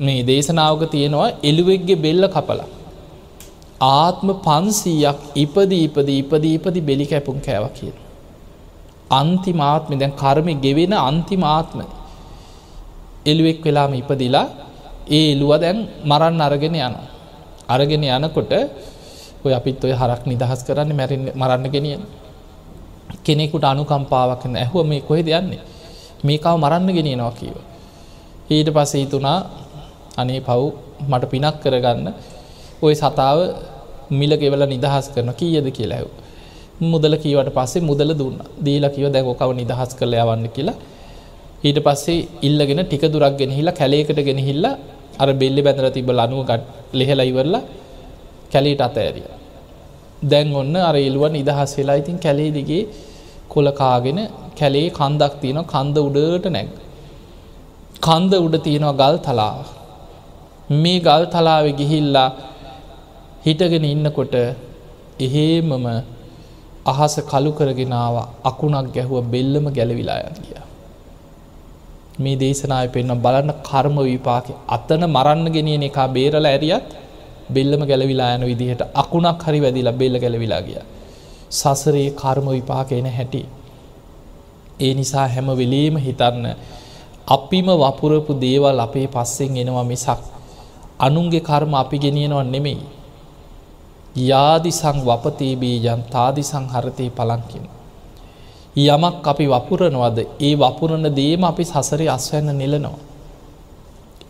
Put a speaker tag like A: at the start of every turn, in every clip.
A: මේ දේශනාවක තියෙනවා එළුවෙක්ගේ බෙල්ල කපල. ආත්ම පන්සීයක් ඉපද ඉපද ඉපද ඉපදි බෙලි කැපුම් කෑව කියන. අන්තිමාත්ම දැන් කර්මය ගෙවෙන අන්තිමාත්ම එළුවෙක් වෙලාම ඉපදිලා ඒ එළුව දැන් මරන්න අරගෙන යන. අරගෙන යනකොට ඔය අපිත් ඔය හරක් නිදහස් කරන්න මැරි මරන්න ගෙනියන. කෙනෙකුට අනුකම්පාවක් ඇහුව මේ කොහෙද යන්නේ මේකාව මරන්න ගෙනියනවා කියව. ඊට පසේ හිතුනා අනේ පව් මට පිනක් කරගන්න ඔය සතාව මිල ගෙවල නිදහස් කරන කීයද කියලා ඇව්. මුදල කීවට පස්සේ මුදල දුන්න දීලා කිව දැකෝකව නිදහස් කරල යවන්න කියලා ඊට පස්සේ ඉල්ලගෙන ටික දුරක් ගෙනහිලා කැලේකට ගෙනහිල්ල අර බෙල්ලි බැඳර තිබ ලනුව ගට් ලෙහෙල ඉවරලා කැලීට අතඇරිය. දැන් ඔන්න අර එල්ුවන් නිදහස් වෙලා ඉතින් කැලේදිගේ කොලකාගෙන කැලේ කන්දක් තියෙන කන්ද උඩට නැග. කන්ද උඩ තියෙනවා ගල් තලාව. මේ ගල් තලාව ගිහිල්ලා හිටගෙන ඉන්නකොට එහෙමම අහස කළු කරගෙනාව අකුණක් ගැහුව බෙල්ලම ගැලවිලා යගිය. මේ දේශනාය පෙන්න්න බලන්න කර්ම විපාක අතන මරන්න ගෙනියන එකා බේරල ඇරියත් බෙල්ලම ගැලවිලා යන විදිහට අකුණක් හරි වැදිලා බෙල්ල ගැලවිලා ගිය. සසරයේ කර්ම විපාක එන හැටි. ඒ නිසා හැම වෙලේම හිතන්න අපිම වපුරපු දේවල් අපේ පස්සෙන් එනවා මිසක් අනුන්ගේ කර්ම අපි ගෙනියනවන් නෙමෙයි. යාදිසං වපතේබී යන් තාදිසං හරතය පලංකින්. යමක් අපි වපුරනවද ඒ වපුරණ දේම අපි සසරි අස්වැන්න නිලනවා.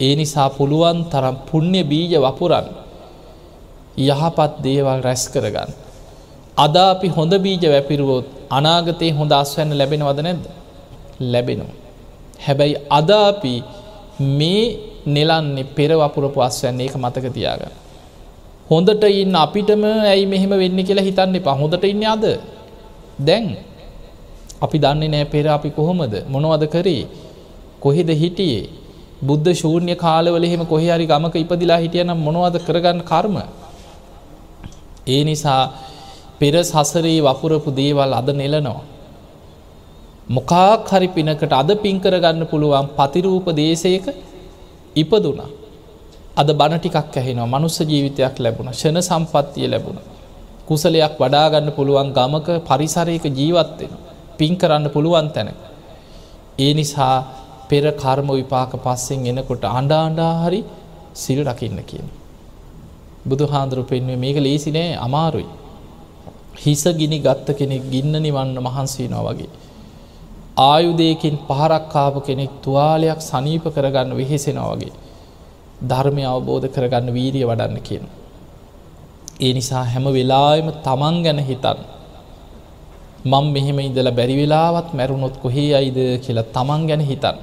A: ඒ නිසා පුළුවන් තරම් පුුණ්‍ය බීජ වපුරන් යහපත් දේවල් රැස් කරගන්න. අද අපි හොඳ බීජ වැපිරුවොත් අනාගතයේ හොඳ අස්වැන්න ලැබෙනවද නැද්ද ලැබෙනවා. හැබැයි අද අපි මේ නෙලන්නේ පෙර වපුරපු අස්වැන්නේ එක මතක තියාගන්න. හොඳට ඉන්න අපිටම ඇයි මෙහෙම වෙන්න කියලා හිතන්න එපා. හොඳට ඉන්න අද. දැන් අපි දන්නේ නෑ පෙර අපි කොහොමද? මොනවද කරේ? කොහෙද හිටියේ? බුද්ධ ශූර්ණය කාලවල එහෙම කොහරි ගමක ඉපදිලා හිටියනම් මොනවද කරගන්න කර්ම? ඒ නිසා පෙර සසරේ වපුරපු දේවල් අද නෙලනවා. මොකාක් හරි පිනකට අද පින් කරගන්න පුළුවන් පතිරූප දේශයක ඉපදුනා. අද බණ ටිකක් ඇහෙනවා මනුස්ස ජීවිතයක් ලැබුණ ෂණ සම්පත්තිය ලැබුණ. කුසලයක් වඩාගන්න පුළුවන් ගමක පරිසරයක ජීවත්වෙන. පින් කරන්න පුළුවන් තැන. ඒ නිසා පෙර කර්ම විපාක පස්සෙන් එනකොට අඩාණ්ඩා හරි සිල් රකින්න කියන. බුදු හාන්දුරු පෙන්වේ මේක ලේසි නෑ අමාරුයි. හිස ගිනි ගත්ත කෙනෙක් ගින්න නිවන්න මහන්සේනවා වගේ. ආයුදයකින් පහරක්කාප කෙනෙක් තුවාලයක් සනීප කරගන්න වෙහෙසෙනවා වගේ. ධර්මය අවබෝධ කරගන්න වීරිය වඩන්න කියන. ඒ නිසා හැම වෙලාම තමන් ගැන හිතන් මං මෙහෙම ඉදල බැරි වෙලාවත් මැරුණොත් කොහේ අයිද කියලා තමන් ගැන හිතන්.